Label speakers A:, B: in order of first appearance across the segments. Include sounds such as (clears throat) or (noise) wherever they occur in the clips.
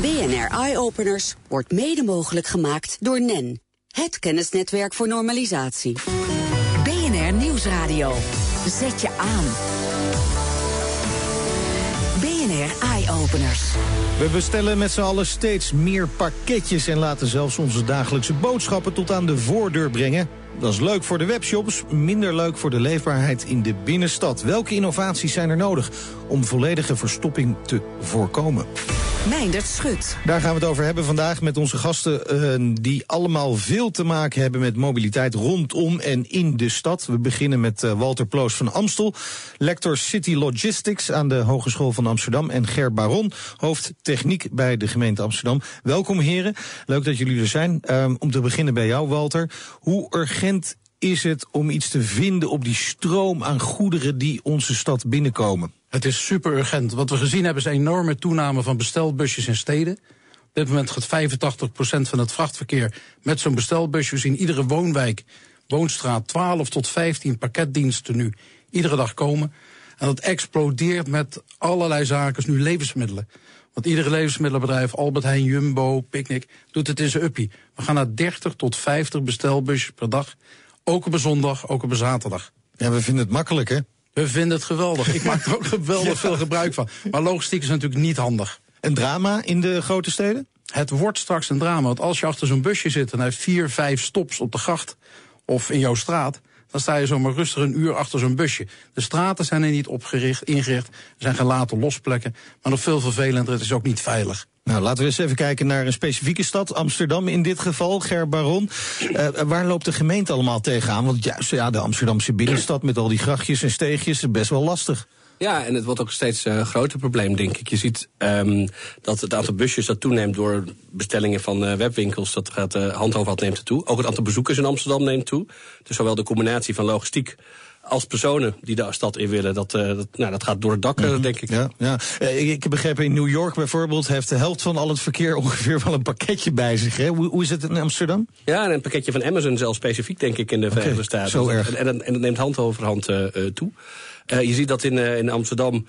A: BNR Eye Openers wordt mede mogelijk gemaakt door NEN, het kennisnetwerk voor normalisatie. BNR Nieuwsradio. Zet je aan. BNR Eye Openers.
B: We bestellen met z'n allen steeds meer pakketjes en laten zelfs onze dagelijkse boodschappen tot aan de voordeur brengen. Dat is leuk voor de webshops, minder leuk voor de leefbaarheid in de binnenstad. Welke innovaties zijn er nodig om volledige verstopping te voorkomen?
A: Meindert Schut.
B: Daar gaan we het over hebben vandaag met onze gasten... Uh, die allemaal veel te maken hebben met mobiliteit rondom en in de stad. We beginnen met uh, Walter Ploos van Amstel, lector City Logistics aan de Hogeschool van Amsterdam... en Ger Baron, hoofd techniek bij de gemeente Amsterdam. Welkom heren, leuk dat jullie er zijn. Uh, om te beginnen bij jou, Walter. Hoe urgent is het om iets te vinden op die stroom aan goederen die onze stad binnenkomen?
C: Het is super urgent. Wat we gezien hebben is een enorme toename van bestelbusjes in steden. Op dit moment gaat 85% van het vrachtverkeer met zo'n bestelbusje. Zien iedere woonwijk, woonstraat 12 tot 15 pakketdiensten nu iedere dag komen. En dat explodeert met allerlei zaken, nu levensmiddelen. Want iedere levensmiddelenbedrijf, Albert Heijn, Jumbo, Picnic, doet het in zijn uppie. We gaan naar 30 tot 50 bestelbusjes per dag. Ook op een zondag, ook op een zaterdag.
B: Ja, we vinden het makkelijk, hè?
C: We vinden het geweldig. Ik maak er ook (laughs) geweldig veel gebruik van. Maar logistiek is natuurlijk niet handig.
B: Een drama in de grote steden?
C: Het wordt straks een drama. Want als je achter zo'n busje zit en hij heeft vier, vijf stops op de gracht of in jouw straat, dan sta je zomaar rustig een uur achter zo'n busje. De straten zijn er niet opgericht, ingericht. Er zijn gelaten losplekken. Maar nog veel vervelender, het is ook niet veilig.
B: Nou, laten we eens even kijken naar een specifieke stad, Amsterdam in dit geval, Ger Baron. Uh, waar loopt de gemeente allemaal tegenaan? Want juist ja, de Amsterdamse binnenstad met al die grachtjes en steegjes is best wel lastig.
D: Ja, en het wordt ook steeds een uh, groter probleem, denk ik. Je ziet um, dat het aantal busjes dat toeneemt door bestellingen van uh, webwinkels. Dat gaat, uh, handhaven neemt toe. Ook het aantal bezoekers in Amsterdam neemt toe. Dus zowel de combinatie van logistiek als personen die de stad in willen. Dat, dat, nou, dat gaat door het dak, mm -hmm. denk ik.
B: Ja, ja. Uh, ik heb begrepen, in New York bijvoorbeeld... heeft de helft van al het verkeer (laughs) ongeveer wel een pakketje bij zich. Hè? Hoe, hoe is het in Amsterdam?
D: Ja, en een pakketje van Amazon zelfs specifiek, denk ik, in de okay, Verenigde Staten.
B: Zo erg.
D: En, en, en dat neemt hand over hand uh, toe. Je ziet dat in, in Amsterdam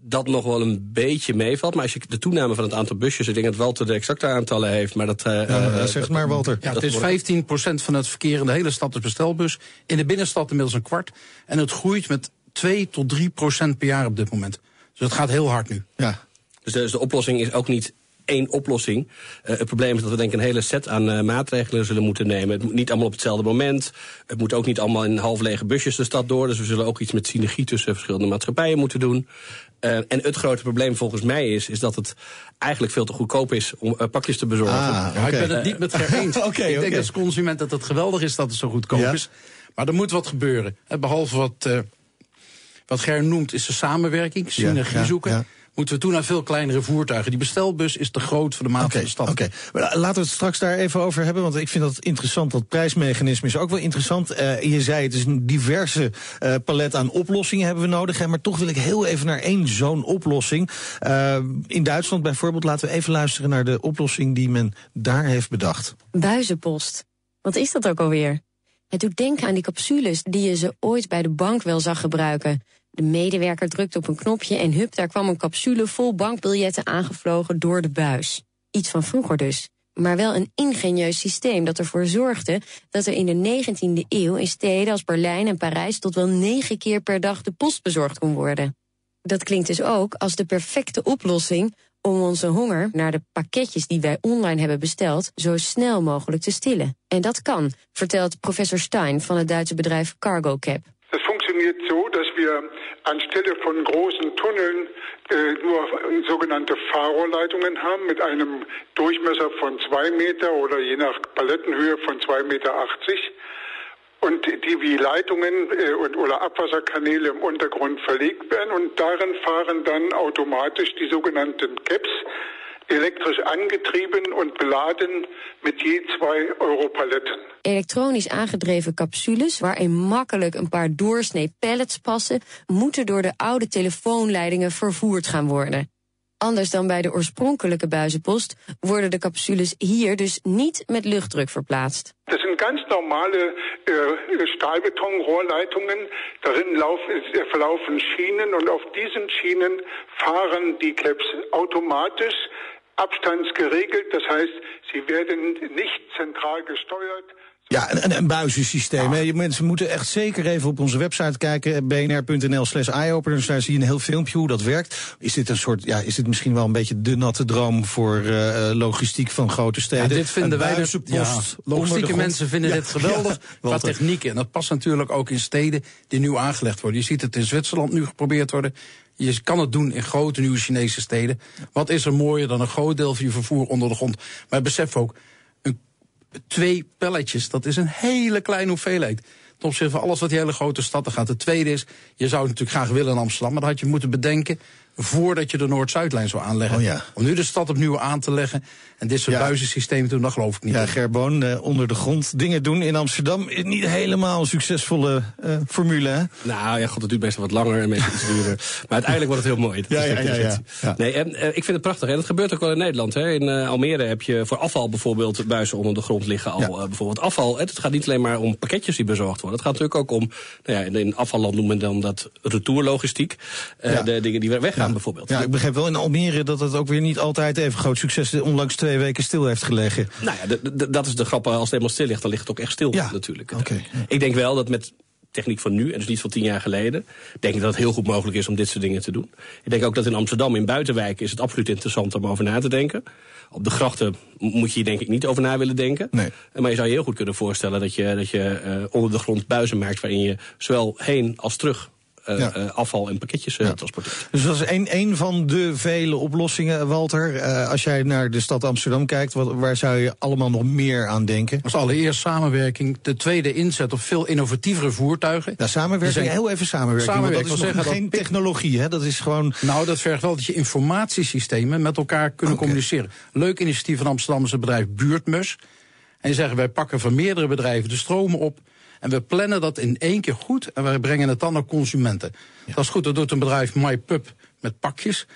D: dat nog wel een beetje meevalt. Maar als je de toename van het aantal busjes... ik denk dat Walter de exacte aantallen heeft, maar dat... Uh,
B: ja, zeg maar, Walter.
C: Ja, het is 15% van het verkeer in de hele stad is bestelbus. In de binnenstad inmiddels een kwart. En het groeit met 2 tot 3 procent per jaar op dit moment. Dus het gaat heel hard nu.
D: Ja. Dus de, dus de oplossing is ook niet één oplossing. Uh, het probleem is dat we denk ik een hele set aan uh, maatregelen zullen moeten nemen. Het moet niet allemaal op hetzelfde moment. Het moet ook niet allemaal in half lege busjes de stad door. Dus we zullen ook iets met synergie tussen verschillende maatschappijen moeten doen. Uh, en het grote probleem volgens mij is, is dat het eigenlijk veel te goedkoop is om uh, pakjes te bezorgen.
C: Ah, okay. ik ben het niet met haar (laughs) eens. okay, ik denk okay. als consument dat het geweldig is dat het zo goedkoop ja. is. Maar er moet wat gebeuren. Behalve wat, uh, wat Ger noemt, is de samenwerking, synergie ja, zoeken moeten we toen naar veel kleinere voertuigen. Die bestelbus is te groot voor de maat okay, van de stad.
B: Oké, okay. laten we het straks daar even over hebben. Want ik vind dat interessant. Dat prijsmechanisme is ook wel interessant. Uh, je zei het is een diverse uh, palet aan oplossingen hebben we nodig. Hè, maar toch wil ik heel even naar één zo'n oplossing. Uh, in Duitsland bijvoorbeeld laten we even luisteren naar de oplossing die men daar heeft bedacht.
E: Buizenpost. Wat is dat ook alweer? Het doet denken aan die capsules die je ze ooit bij de bank wel zag gebruiken. De medewerker drukte op een knopje en hup, daar kwam een capsule vol bankbiljetten aangevlogen door de buis. Iets van vroeger dus. Maar wel een ingenieus systeem dat ervoor zorgde dat er in de 19e eeuw in steden als Berlijn en Parijs tot wel negen keer per dag de post bezorgd kon worden. Dat klinkt dus ook als de perfecte oplossing om onze honger naar de pakketjes die wij online hebben besteld zo snel mogelijk te stillen. En dat kan, vertelt professor Stein van het Duitse bedrijf CargoCab.
F: Het funktioniert so, dass wir anstelle von großen Tunneln äh, nur sogenannte Fahrrohrleitungen haben mit einem Durchmesser von zwei Meter oder je nach Palettenhöhe von zwei Meter. achtzig und die wie Leitungen äh, und, oder Abwasserkanäle im Untergrund verlegt werden und darin fahren dann automatisch die sogenannten CAPs, elektrisch angetrieben und beladen met je twee Europaletten.
E: Elektronisch aangedreven capsules, waarin makkelijk een paar doorsnee pallets passen, moeten door de oude telefoonleidingen vervoerd gaan worden. Anders dan bij de oorspronkelijke buizenpost worden de capsules hier dus niet met luchtdruk verplaatst.
F: Dat zijn ganz normale uh, Stahlbetonrohrleitungen. Darin laufen, verlaufen Schienen und auf diesen Schienen fahren die Caps automatisch abstandsgeregelt. Das heißt, sie werden nicht zentral gesteuert.
B: Ja, een, een buizensysteem. Mensen moeten echt zeker even op onze website kijken, bnr.nl slash eyeopeners. Daar zie je een heel filmpje hoe dat werkt. Is dit een soort, ja, is dit misschien wel een beetje de natte droom voor uh, logistiek van grote steden?
C: Ja, dit vinden wij dus, ja, logistieke mensen vinden dit geweldig (laughs) qua techniek. En dat past natuurlijk ook in steden die nu aangelegd worden. Je ziet het in Zwitserland nu geprobeerd worden. Je kan het doen in grote nieuwe Chinese steden. Wat is er mooier dan een groot deel van je vervoer onder de grond? Maar besef ook, twee pelletjes, dat is een hele kleine hoeveelheid. Ten opzichte van alles wat die hele grote stad gaat. De tweede is, je zou het natuurlijk graag willen in Amsterdam, maar dan had je moeten bedenken voordat je de Noord-Zuidlijn zou aanleggen.
B: Oh ja.
C: Om nu de stad opnieuw aan te leggen en dit soort ja. buizensystemen doen, dat geloof ik niet.
B: Ja, Gerboon, uh, onder de grond dingen doen in Amsterdam is niet helemaal een succesvolle uh, formule, hè?
D: Nou ja, god, het duurt best wel wat langer en meestal iets duurder. Maar uiteindelijk wordt het heel mooi.
B: Ja, ja, ja, ja,
D: Nee, en uh, ik vind het prachtig. En dat gebeurt ook wel in Nederland. Hè. In Almere heb je voor afval bijvoorbeeld buizen onder de grond liggen al. bijvoorbeeld afval. Het gaat niet alleen maar om pakketjes die bezorgd worden. Het gaat natuurlijk ook om, nou ja, in afvalland noemen we dan dat retourlogistiek. de dingen die weggaan bijvoorbeeld.
B: Ja, ik begrijp wel in Almere dat het ook weer niet altijd even groot succes is. Onlangs twee weken stil heeft gelegen.
D: Nou ja, dat is de grap. Als het helemaal stil ligt, dan ligt het ook echt stil
B: ja.
D: natuurlijk.
B: Okay.
D: Ik denk wel dat met techniek van nu, en dus niet van tien jaar geleden, denk ik dat het heel goed mogelijk is om dit soort dingen te doen. Ik denk ook dat in Amsterdam, in buitenwijken, is het absoluut interessant om over na te denken. Op de grachten moet je hier denk ik niet over na willen denken.
B: Nee.
D: Maar je zou je heel goed kunnen voorstellen dat je, dat je uh, onder de grond buizen maakt waarin je zowel heen als terug uh, ja. uh, afval en pakketjes uh, ja. transporteert.
B: Dus dat is een, een van de vele oplossingen, Walter. als jij naar de stad Amsterdam kijkt, wat, waar zou je allemaal nog meer aan denken?
C: Als allereerst samenwerking. De tweede inzet op veel innovatievere voertuigen.
B: Ja, samenwerking, zijn... heel even samenwerking.
C: samenwerking
B: dat is nog geen dat... technologie, hè? Dat is gewoon...
C: Nou, dat vergt wel dat je informatiesystemen met elkaar kunnen okay. communiceren. Leuk initiatief van Amsterdam is het bedrijf Buurtmus. En die zeggen, wij pakken van meerdere bedrijven de stromen op... En we plannen dat in één keer goed en we brengen het dan naar consumenten. Ja. Dat is goed, dat doet een bedrijf MyPub met pakjes.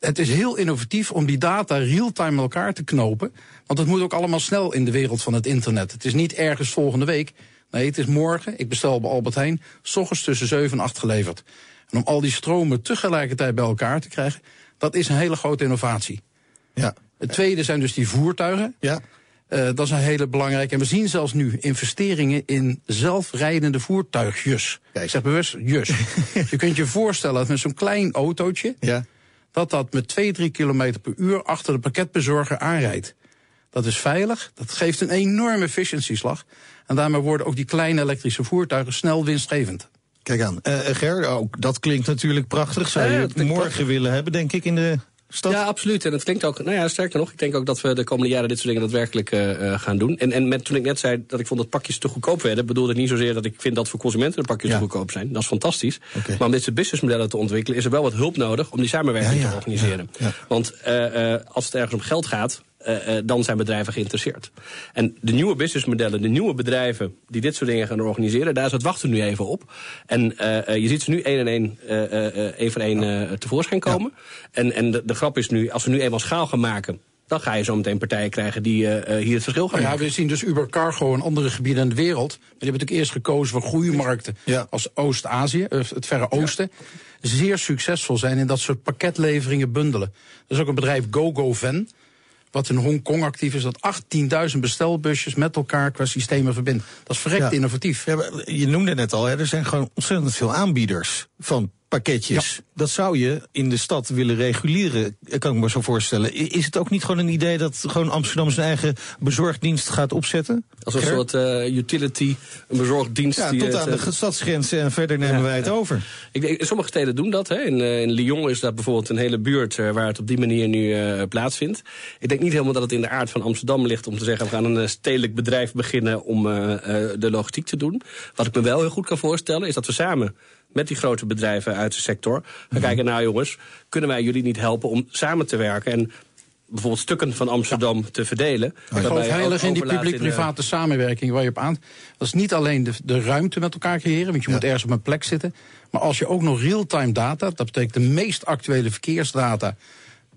C: Het is heel innovatief om die data real-time met elkaar te knopen. Want het moet ook allemaal snel in de wereld van het internet. Het is niet ergens volgende week. Nee, het is morgen. Ik bestel bij Albert Heijn. S ochtends tussen 7 en 8 geleverd. En om al die stromen tegelijkertijd bij elkaar te krijgen, dat is een hele grote innovatie.
B: Ja.
C: Het tweede zijn dus die voertuigen.
B: Ja.
C: Uh, dat is een hele belangrijke. En we zien zelfs nu investeringen in zelfrijdende voertuigjes.
B: Kijk.
C: Ik zeg bewust jus. (laughs) je kunt je voorstellen dat met zo'n klein autootje...
B: Ja.
C: dat dat met 2, 3 kilometer per uur achter de pakketbezorger aanrijdt. Dat is veilig, dat geeft een enorme efficiëntieslag. En daarmee worden ook die kleine elektrische voertuigen snel winstgevend.
B: Kijk aan. Uh, Ger, ook dat klinkt natuurlijk prachtig. Zou je het morgen
D: prachtig.
B: willen hebben, denk ik, in de
D: Ja, absoluut. En het klinkt ook, nou ja, sterker nog, ik denk ook dat we de komende jaren dit soort dingen daadwerkelijk uh, gaan doen. En, en met, toen ik net zei dat ik vond dat pakjes te goedkoop werden, bedoelde ik niet zozeer dat ik vind dat voor consumenten de pakjes
B: Ja.
D: te goedkoop zijn. Dat is fantastisch. Maar om dit soort businessmodellen te ontwikkelen, is er wel wat hulp nodig om die samenwerking
B: Ja, ja,
D: te organiseren. Want uh, uh, als het ergens om geld gaat, uh, uh, dan zijn bedrijven geïnteresseerd. En de nieuwe businessmodellen, de nieuwe bedrijven die dit soort dingen gaan organiseren, daar is het wachten nu even op. En uh, uh, je ziet ze nu één en één, één voor één tevoorschijn komen. En, en de, de grap is nu, als we nu eenmaal schaal gaan maken, dan ga je zo meteen partijen krijgen die uh, hier het verschil gaan
C: Nou ja,
D: maken.
C: we zien dus Uber Cargo in andere gebieden in de wereld. Maar die hebben natuurlijk eerst gekozen voor groeimarkten
B: Ja.
C: als Oost-Azië, eh, het Verre Oosten. Zeer succesvol zijn in dat soort pakketleveringen bundelen. Er is ook een bedrijf GoGoVan, wat in Hongkong actief is, dat 18.000 bestelbusjes met elkaar qua systemen verbindt. Dat is verrekt
B: Ja.
C: innovatief.
B: Ja, je noemde net al, hè, er zijn gewoon ontzettend veel aanbieders van pakketjes. Dat zou je in de stad willen reguleren, eh, kan ik me zo voorstellen. Is het ook niet gewoon een idee dat gewoon Amsterdam zijn eigen bezorgdienst gaat opzetten?
D: Als een soort uh, utility, een bezorgdienst.
B: Ja,
D: die
B: tot aan de stadsgrenzen en verder nemen
D: Ja,
B: wij het over.
D: Ik sommige steden doen dat. Hè. In, uh, in Lyon is dat bijvoorbeeld een hele buurt uh, waar het op die manier nu uh, plaatsvindt. Ik denk niet helemaal dat het in de aard van Amsterdam ligt om te zeggen... we gaan een stedelijk bedrijf beginnen om de logistiek te doen. Wat ik me wel heel goed kan voorstellen is dat we samen met die grote bedrijven uit de sector gaan kijken... nou jongens, kunnen wij jullie niet helpen om samen te werken... en bijvoorbeeld stukken van Amsterdam te verdelen.
C: Ik geloof heilig in die
D: uh,
C: publiek-private samenwerking waar je op aan. Dat is niet alleen de, de ruimte met elkaar creëren, want je
B: Ja.
C: moet ergens op een plek zitten. Maar als je ook nog real-time data, dat betekent de meest actuele verkeersdata,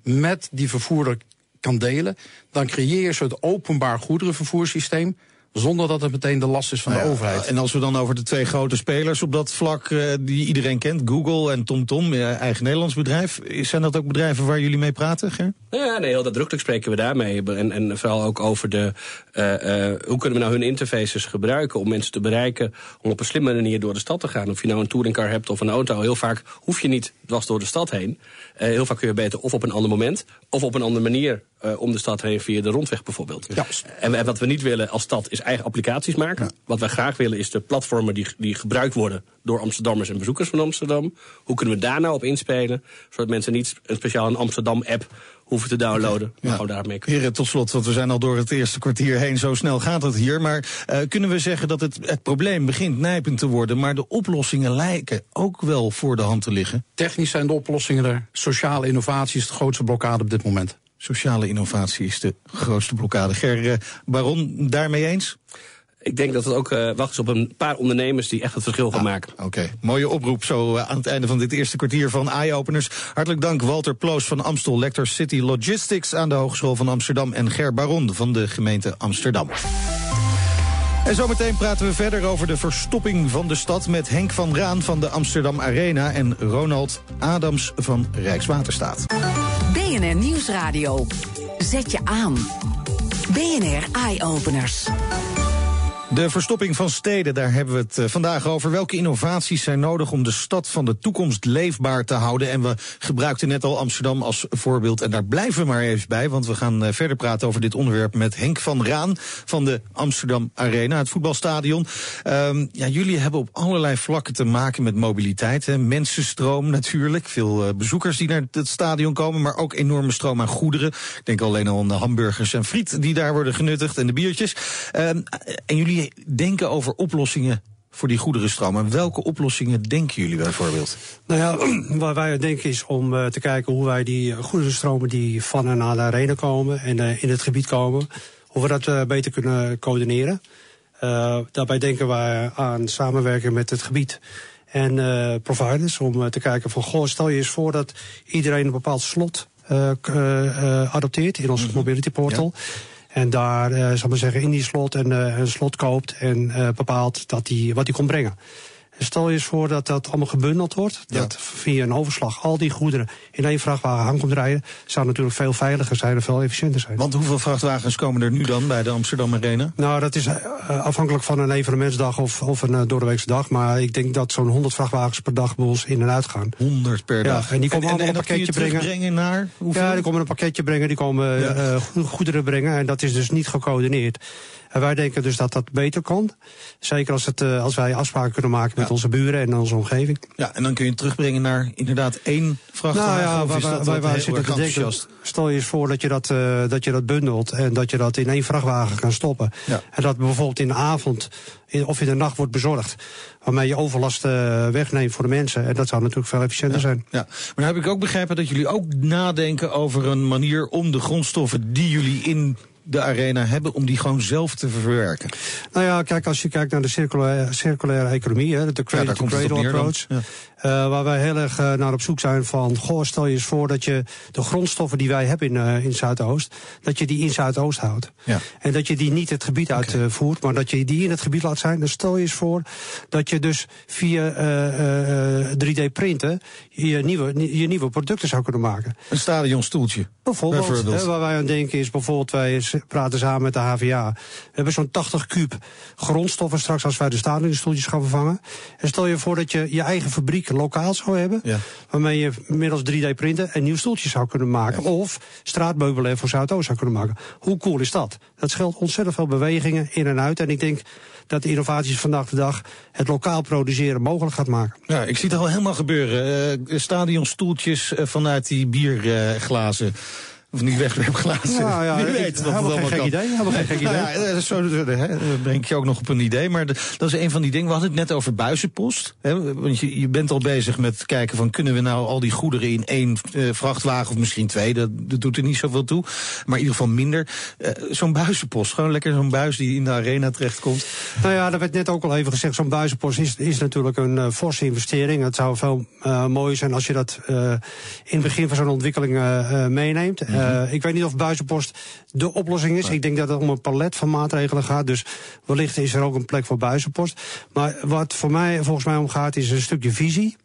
C: met die vervoerder kan delen, dan creëer je een soort openbaar goederenvervoerssysteem. Zonder dat het meteen de last is van de
B: Nou ja,
C: overheid.
B: En als we dan over de twee grote spelers op dat vlak eh, die iedereen kent, Google en TomTom, eh, eigen Nederlands bedrijf, zijn dat ook bedrijven waar jullie mee praten, Ger?
D: Ja, nee, heel nadrukkelijk spreken we daarmee. En, en vooral ook over de, eh, eh, hoe kunnen we nou hun interfaces gebruiken om mensen te bereiken om op een slimme manier door de stad te gaan. Of je nou een touringcar hebt of een auto, heel vaak hoef je niet dwars door de stad heen. Eh, heel vaak kun je beter of op een ander moment of op een andere manier eh, om de stad heen via de rondweg bijvoorbeeld.
C: Ja.
D: En, en wat we niet willen als stad is eigen applicaties maken. Wat wij graag willen is de platformen die, die gebruikt worden door Amsterdammers en bezoekers van Amsterdam. Hoe kunnen we daar nou op inspelen? Zodat mensen niet een speciaal een Amsterdam-app hoeven te downloaden. Maar gewoon daarmee kunnen.
B: Heren, tot slot, want we zijn al door het eerste kwartier heen. Zo snel gaat het hier. Maar eh, kunnen we zeggen dat het, het probleem begint nijpend te worden, maar de oplossingen lijken ook wel voor de hand te liggen?
C: Technisch zijn de oplossingen er. Sociale innovatie is de grootste blokkade op dit moment.
B: Sociale innovatie is de grootste blokkade. Ger eh, Baron, daarmee eens?
D: Ik denk dat het ook eh, wacht is op een paar ondernemers die echt het verschil gaan maken.
B: Oké, mooie oproep zo eh, aan het einde van dit eerste kwartier van Eye-Openers. Hartelijk dank Walter Ploos van Amstel, lector City Logistics aan de Hogeschool van Amsterdam en Ger Baron van de gemeente Amsterdam. En zometeen praten we verder over de verstopping van de stad met Henk van Raan van de Amsterdam Arena en Ronald Adams van Rijkswaterstaat.
A: BNR Nieuwsradio. Zet je aan. BNR Eye-Openers.
B: De verstopping van steden, daar hebben we het eh, vandaag over. Welke innovaties zijn nodig om de stad van de toekomst leefbaar te houden? En we gebruikten net al Amsterdam als voorbeeld. En daar blijven we maar even bij, want we gaan eh, verder praten over dit onderwerp met Henk van Raan van de Amsterdam Arena, het voetbalstadion. Ehm, ja, jullie hebben op allerlei vlakken te maken met mobiliteit. Mensenstroom natuurlijk, veel eh, bezoekers die naar het stadion komen, maar ook enorme stroom aan goederen. Ik denk alleen al aan de hamburgers en friet die daar worden genuttigd en de biertjes. Ehm, en jullie denken over oplossingen voor die goederenstroom. En welke oplossingen denken jullie bijvoorbeeld?
G: Nou ja, (clears throat) waar wij aan denken is om eh, te kijken hoe wij die eh, goederenstromen die van en naar de arena komen en eh, in het gebied komen, hoe we dat eh, beter kunnen coördineren. Daarbij denken wij aan samenwerken met het gebied en providers om te kijken van, goh, stel je eens voor dat iedereen een bepaald slot adopteert in ons mobility portal. En daar, eh zal ik maar zeggen, in die slot een, eh, een slot koopt en eh, bepaalt dat die, wat die komt brengen. Stel je eens voor dat dat allemaal gebundeld wordt.
B: Ja.
G: Dat via een overslag al die goederen in één vrachtwagen aan komt rijden. Zou natuurlijk veel veiliger zijn en veel efficiënter zijn.
B: Want hoeveel vrachtwagens komen er nu dan bij de Amsterdam Arena?
G: Nou, dat is eh, afhankelijk van een evenementsdag of, of een uh, doordeweekse dag. Maar ik denk dat zo'n 100 vrachtwagens per dag bij ons in en uit gaan.
B: 100 per
G: Ja,
B: dag.
G: en die komen allemaal een pakketje brengen.
B: naar hoeveel?
G: Ja, die komen een pakketje brengen, die komen
B: Ja.
G: eh, goederen brengen. En dat is dus niet gecoördineerd. En wij denken dus dat dat beter kan. Zeker als, het, eh, als wij afspraken kunnen maken met
B: Ja.
G: onze buren en onze omgeving.
B: Ja, en dan kun je het terugbrengen naar inderdaad één vrachtwagen.
G: Nou ja, wij, zitten te denken. Stel je eens voor dat je dat, eh, dat je dat bundelt en dat je dat in één vrachtwagen kan stoppen.
B: Ja.
G: En dat bijvoorbeeld in de avond in- of in de nacht wordt bezorgd. Waarmee je overlast eh, wegneemt voor de mensen. En dat zou natuurlijk veel efficiënter zijn.
B: Ja, maar dan heb ik ook begrepen dat jullie ook nadenken over een manier om de grondstoffen die jullie in de arena hebben, om die gewoon zelf te verwerken.
G: Nou ja, kijk, als je kijkt naar de circulaire, circulaire economie, hè, de
B: daar
G: cradle to
B: komt het op
G: cradle
B: neer dan.
G: approach.
B: Ja.
G: Eh, waar wij heel erg eh, naar op zoek zijn van, goh, stel je eens voor dat je de grondstoffen die wij hebben in, eh, in Zuidoost, dat je die in Zuidoost houdt.
B: Ja.
G: En dat je die niet het gebied uitvoert, maar dat je die in het gebied laat zijn. Dus stel je eens voor dat je dus via eh, eh, 3D printen je nieuwe, je nieuwe producten zou kunnen maken.
B: Een stadionstoeltje.
G: Bijvoorbeeld,
B: Bijvoorbeeld.
G: hè, waar wij aan denken is bijvoorbeeld, wij praten samen met de HVA. We hebben zo'n 80 kuub grondstoffen straks als wij de stadionstoeltjes gaan vervangen. En stel je voor dat je je eigen fabriek lokaal zou hebben.
B: Ja.
G: Waarmee je middels 3D printen een nieuw stoeltje zou kunnen maken. Of straatmeubelen voor Zuidoost zou kunnen maken. Hoe cool is dat? Dat scheelt ontzettend veel bewegingen in en uit. En ik denk dat de innovaties vandaag de dag het lokaal produceren mogelijk gaat maken.
B: Ja, ik zie het al helemaal gebeuren. Eh stadionstoeltjes eh, vanuit die bierglazen. Of niet wegwerpglazen.
G: Nou ja, (laughs)
B: Wie
G: ik-
B: weet wat het allemaal kan.
G: idee, helemaal geen gek
B: Nou
G: idee.
B: ja, zo hè, breng ik je ook nog op een idee. Maar de- dat is een van die dingen. We hadden het net over buizenpost. Hè, want je, je bent al bezig met kijken van... kunnen we nou al die goederen in één eh, vrachtwagen of misschien twee... Dat, dat doet er niet zoveel toe. Maar in ieder geval minder. Eh, zo'n buizenpost. Gewoon lekker zo'n buis die in de arena terechtkomt.
G: Nou ja, dat werd net ook al even gezegd. Zo'n buizenpost is, is natuurlijk een eh, forse investering. Het zou veel eh mooier zijn als je dat in het begin van zo'n ontwikkeling meeneemt. Eh, Ik weet niet of buizenpost de oplossing is. Ik denk dat het om een palet van maatregelen gaat. Dus wellicht is er ook een plek voor buizenpost. Maar wat voor mij volgens mij om gaat, is een stukje visie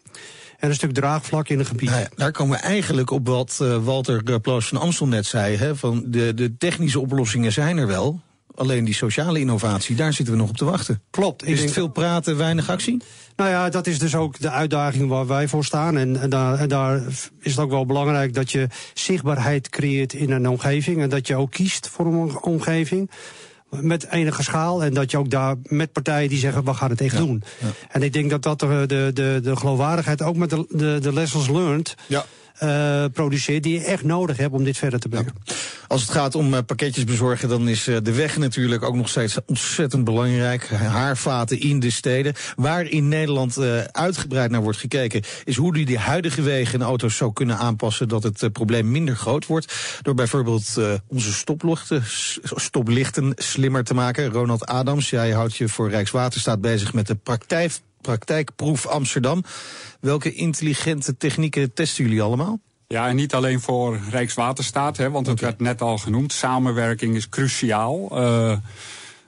G: en een stuk draagvlak in een gebied.
B: Nou ja, daar komen we eigenlijk op wat uh, Walter Ploos van Amstel net zei. Hè, van de, de technische oplossingen zijn er wel. Alleen die sociale innovatie, daar zitten we nog op te wachten.
G: Klopt.
B: Is het veel praten, weinig actie?
G: Nou ja, dat is dus ook de uitdaging waar wij voor staan. En, en, daar, en, daar, is het ook wel belangrijk dat je zichtbaarheid creëert in een omgeving. En dat je ook kiest voor een omgeving met enige schaal. En dat je ook daar met partijen die zeggen, we gaan het echt ja, doen. Ja. En ik denk dat dat de, de, de, de geloofwaardigheid ook met de, de, de lessons learned... Ja. Uh, produceert die je echt nodig hebt om dit verder te brengen.
B: Ja. Als het gaat om uh, pakketjes bezorgen, dan is uh, de weg natuurlijk ook nog steeds ontzettend belangrijk. Haarvaten in de steden. Waar in Nederland uitgebreid naar wordt gekeken, is hoe die, die huidige wegen en auto's zo kunnen aanpassen dat het probleem minder groot wordt. Door bijvoorbeeld onze stoplichten, stoplichten slimmer te maken. Ronald Adams, jij houdt je voor Rijkswaterstaat bezig met de praktijk praktijkproef Amsterdam. Welke intelligente technieken testen jullie allemaal?
H: Ja, en niet alleen voor Rijkswaterstaat, hè, want het okay. werd net al genoemd. Samenwerking is cruciaal. Uh,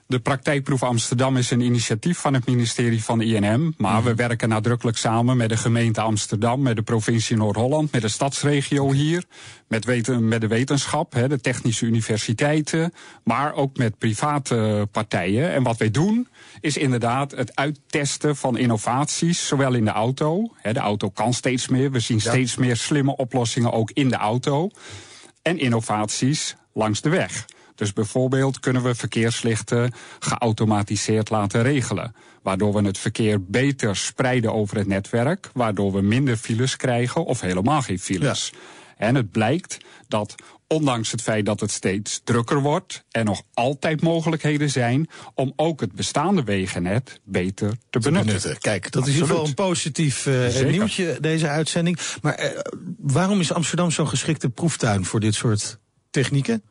H: de praktijkproef Amsterdam is een initiatief van het ministerie van INM. Maar mm. we werken nadrukkelijk samen met de gemeente Amsterdam, met de provincie Noord-Holland, met de stadsregio hier, met, weten, met de wetenschap, hè, de technische universiteiten, maar ook met private partijen. En wat wij doen, is inderdaad het uittesten van innovaties, zowel in de auto. Hè, de auto kan steeds meer. We zien ja. steeds meer slimme oplossingen ook in de auto. En innovaties langs de weg. Dus bijvoorbeeld kunnen we verkeerslichten geautomatiseerd laten regelen. Waardoor we het verkeer beter spreiden over het netwerk. Waardoor we minder files krijgen of helemaal geen files. Ja. En het blijkt dat ondanks het feit dat het steeds drukker wordt er nog altijd mogelijkheden zijn om ook het bestaande wegennet beter te, te benutten. benutten.
B: Kijk, dat Absoluut. is in ieder geval een positief uh, nieuwtje, deze uitzending. Maar uh, waarom is Amsterdam zo'n geschikte proeftuin voor dit soort technieken?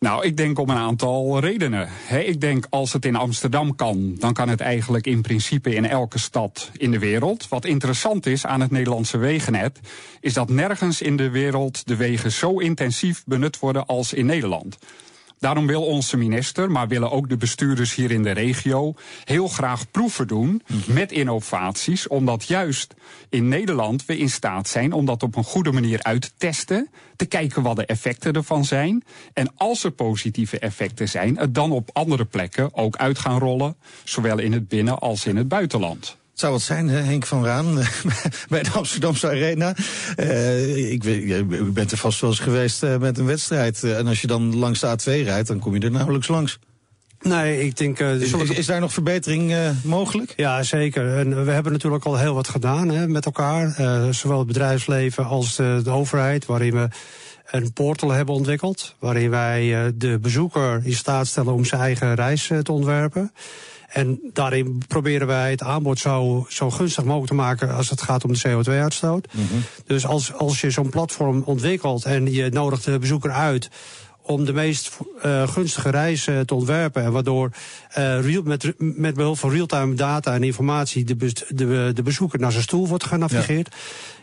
H: Nou, ik denk om een aantal redenen. Ik denk als het in Amsterdam kan, dan kan het eigenlijk in principe in elke stad in de wereld. Wat interessant is aan het Nederlandse wegennet, is dat nergens in de wereld de wegen zo intensief benut worden als in Nederland. Daarom wil onze minister, maar willen ook de bestuurders hier in de regio heel graag proeven doen met innovaties, omdat juist in Nederland we in staat zijn om dat op een goede manier uit te testen, te kijken wat de effecten ervan zijn. En als er positieve effecten zijn, het dan op andere plekken ook uit gaan rollen, zowel in het binnen- als in het buitenland
B: zou wat zijn, hè, Henk van Raan, (laughs) bij de Amsterdamse Arena. Uh, ik weet, u bent er vast wel eens geweest uh, met een wedstrijd. Uh, en als je dan langs de A2 rijdt, dan kom je er nauwelijks langs.
G: Nee, ik denk... Uh,
B: is, is, is, daar nog verbetering uh, mogelijk?
G: Ja, zeker. En we hebben natuurlijk al heel wat gedaan hè, met elkaar. Uh, zowel het bedrijfsleven als de, de, overheid, waarin we een portal hebben ontwikkeld. Waarin wij de bezoeker in staat stellen om zijn eigen reis te ontwerpen. En daarin proberen wij het aanbod zo, zo gunstig mogelijk te maken als het gaat om de CO2-uitstoot. Mm -hmm. Dus als, als je zo'n platform ontwikkelt en je nodigt de bezoeker uit om de meest uh, gunstige reis uh, te ontwerpen. En waardoor uh, real, met, met behulp van real-time data en informatie de, de, de bezoeker naar zijn stoel wordt genavigeerd. Ja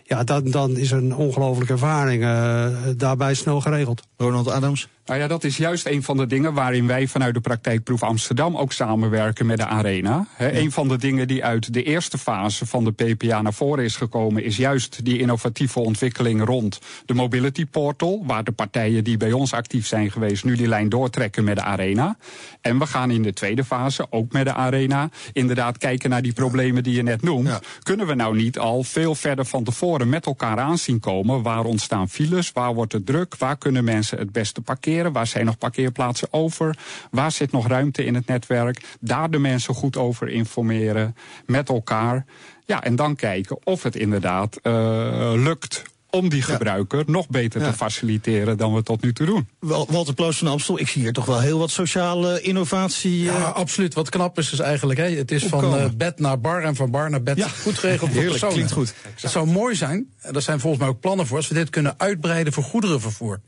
G: ja, dan, dan is een ongelofelijke ervaring uh, daarbij snel geregeld.
B: Ronald Adams?
H: Nou ja, dat is juist een van de dingen waarin wij vanuit de praktijkproef Amsterdam ook samenwerken met de Arena. He, ja. Een van de dingen die uit de eerste fase van de PPA naar voren is gekomen, is juist die innovatieve ontwikkeling rond de Mobility Portal, waar de partijen die bij ons actief zijn geweest nu die lijn doortrekken met de Arena. En we gaan in de tweede fase, ook met de Arena, inderdaad kijken naar die problemen die je net noemt. Ja. Kunnen we nou niet al veel verder van tevoren met elkaar aanzien komen? Waar ontstaan files? Waar wordt het druk? Waar kunnen mensen het beste parkeren? Waar zijn nog parkeerplaatsen over? Waar zit nog ruimte in het netwerk? Daar de mensen goed over informeren met elkaar. Ja, en dan kijken of het inderdaad uh, lukt om die gebruiker ja. nog beter ja. te faciliteren dan we tot nu toe doen.
B: Walter Ploos van Amstel, ik zie hier toch wel heel wat sociale innovatie.
C: Ja, uh... absoluut. Wat knap is, is eigenlijk, hè, het is van uh, bed naar bar en van bar naar bed. Ja. Goed geregeld voor
B: Heerlijk, klinkt goed.
C: Het zou mooi zijn, er zijn volgens mij ook plannen voor, als we dit kunnen uitbreiden voor goederenvervoer.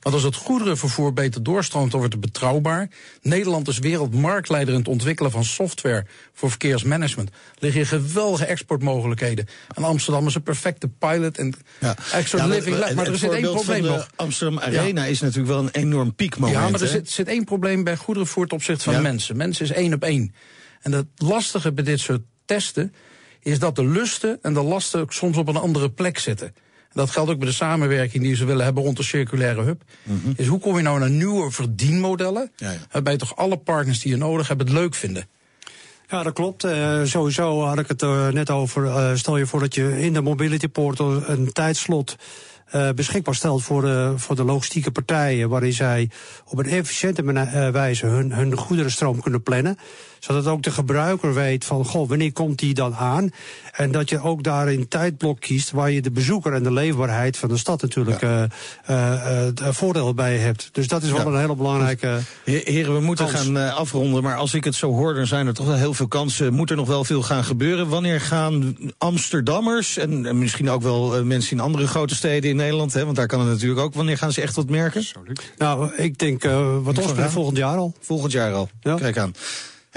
C: Want als het goederenvervoer beter doorstroomt, dan wordt het betrouwbaar. Nederland is wereldmarktleider in het ontwikkelen van software voor verkeersmanagement. Er liggen hier geweldige exportmogelijkheden. En Amsterdam is een perfecte pilot en
B: Ja. maar-
C: living lab. Maar er zit één probleem
B: van de
C: nog.
B: Amsterdam Arena is natuurlijk wel een enorm piekmoment.
C: Ja, maar er zit, zit één probleem bij goederenvervoer ten opzichte van
B: Ja.
C: mensen. Mensen is één op één. En het lastige bij dit soort testen is dat de lusten en de lasten ook soms op een andere plek zitten. Dat geldt ook bij de samenwerking die ze willen hebben rond de circulaire hub. Is hoe kom je nou naar nieuwe verdienmodellen?
B: Ja, ja.
C: Waarbij toch alle partners die je nodig hebt het leuk vinden.
G: Ja, dat klopt. Eh, sowieso had ik het er net over. Eh, stel je voor dat je in de Mobility Portal een tijdslot eh, beschikbaar stelt voor de, voor de logistieke partijen. Waarin zij op een efficiënte eh, wijze hun, hun goederenstroom kunnen plannen. Zodat ook de gebruiker weet van, goh, wanneer komt die dan aan? En dat je ook daar een tijdblok kiest waar je de bezoeker en de leefbaarheid van de stad natuurlijk eh eh, eh, voordeel bij hebt. Dus dat is wel
B: Ja.
G: een hele belangrijke.
B: He- Heren, we moeten
G: Kans.
B: gaan afronden. Maar als ik het zo hoor, dan zijn er toch wel heel veel kansen. Moet er nog wel veel gaan gebeuren? Wanneer gaan Amsterdammers en, en misschien ook wel mensen in andere grote steden in Nederland, hè, want daar kan het natuurlijk ook, wanneer gaan ze echt wat merken?
H: Absoluut.
G: Nou, ik denk uh, wat ons betreft volgend jaar al.
B: Volgend jaar al.
G: Ja.
B: Kijk aan.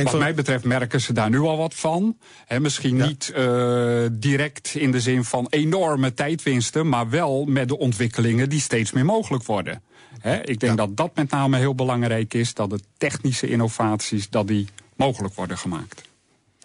H: Wat
B: van-
H: mij betreft merken ze daar nu al wat van. Misschien
B: Ja.
H: niet eh, direct in de zin van enorme tijdwinsten, maar wel met de ontwikkelingen die steeds meer mogelijk worden. Hè, ik denk
B: Ja.
H: dat dat met name heel belangrijk is, dat de technische innovaties dat die mogelijk worden gemaakt.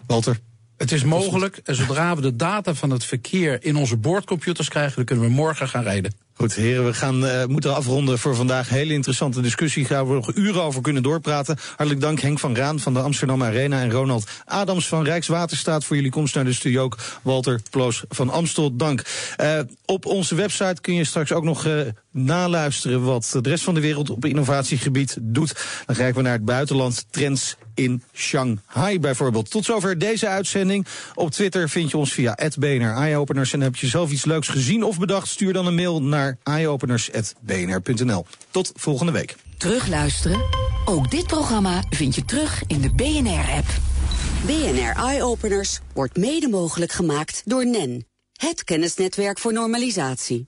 B: Walter.
C: Het is mogelijk en zodra we de data van het verkeer in onze boordcomputers krijgen, dan kunnen we morgen gaan rijden.
B: Goed, heren, we gaan, eh, moeten afronden voor vandaag. Hele interessante discussie. Gaan we nog uren over kunnen doorpraten. Hartelijk dank Henk van Raan van de Amsterdam Arena en Ronald Adams van Rijkswaterstaat voor jullie komst naar de studio. Ook Walter Ploos van Amstel, dank. Eh, op onze website kun je straks ook nog eh, naluisteren wat de rest van de wereld op innovatiegebied doet. Dan kijken we naar het buitenland, trends in Shanghai bijvoorbeeld. Tot zover deze uitzending. Op Twitter vind je ons via @bnr eyeopeners en heb je zelf iets leuks gezien of bedacht, stuur dan een mail naar eyeopeners@bnr.nl. Tot volgende week.
A: Terugluisteren? Ook dit programma vind je terug in de BNR-app. BNR Eye Openers wordt mede mogelijk gemaakt door NEN, het kennisnetwerk voor normalisatie.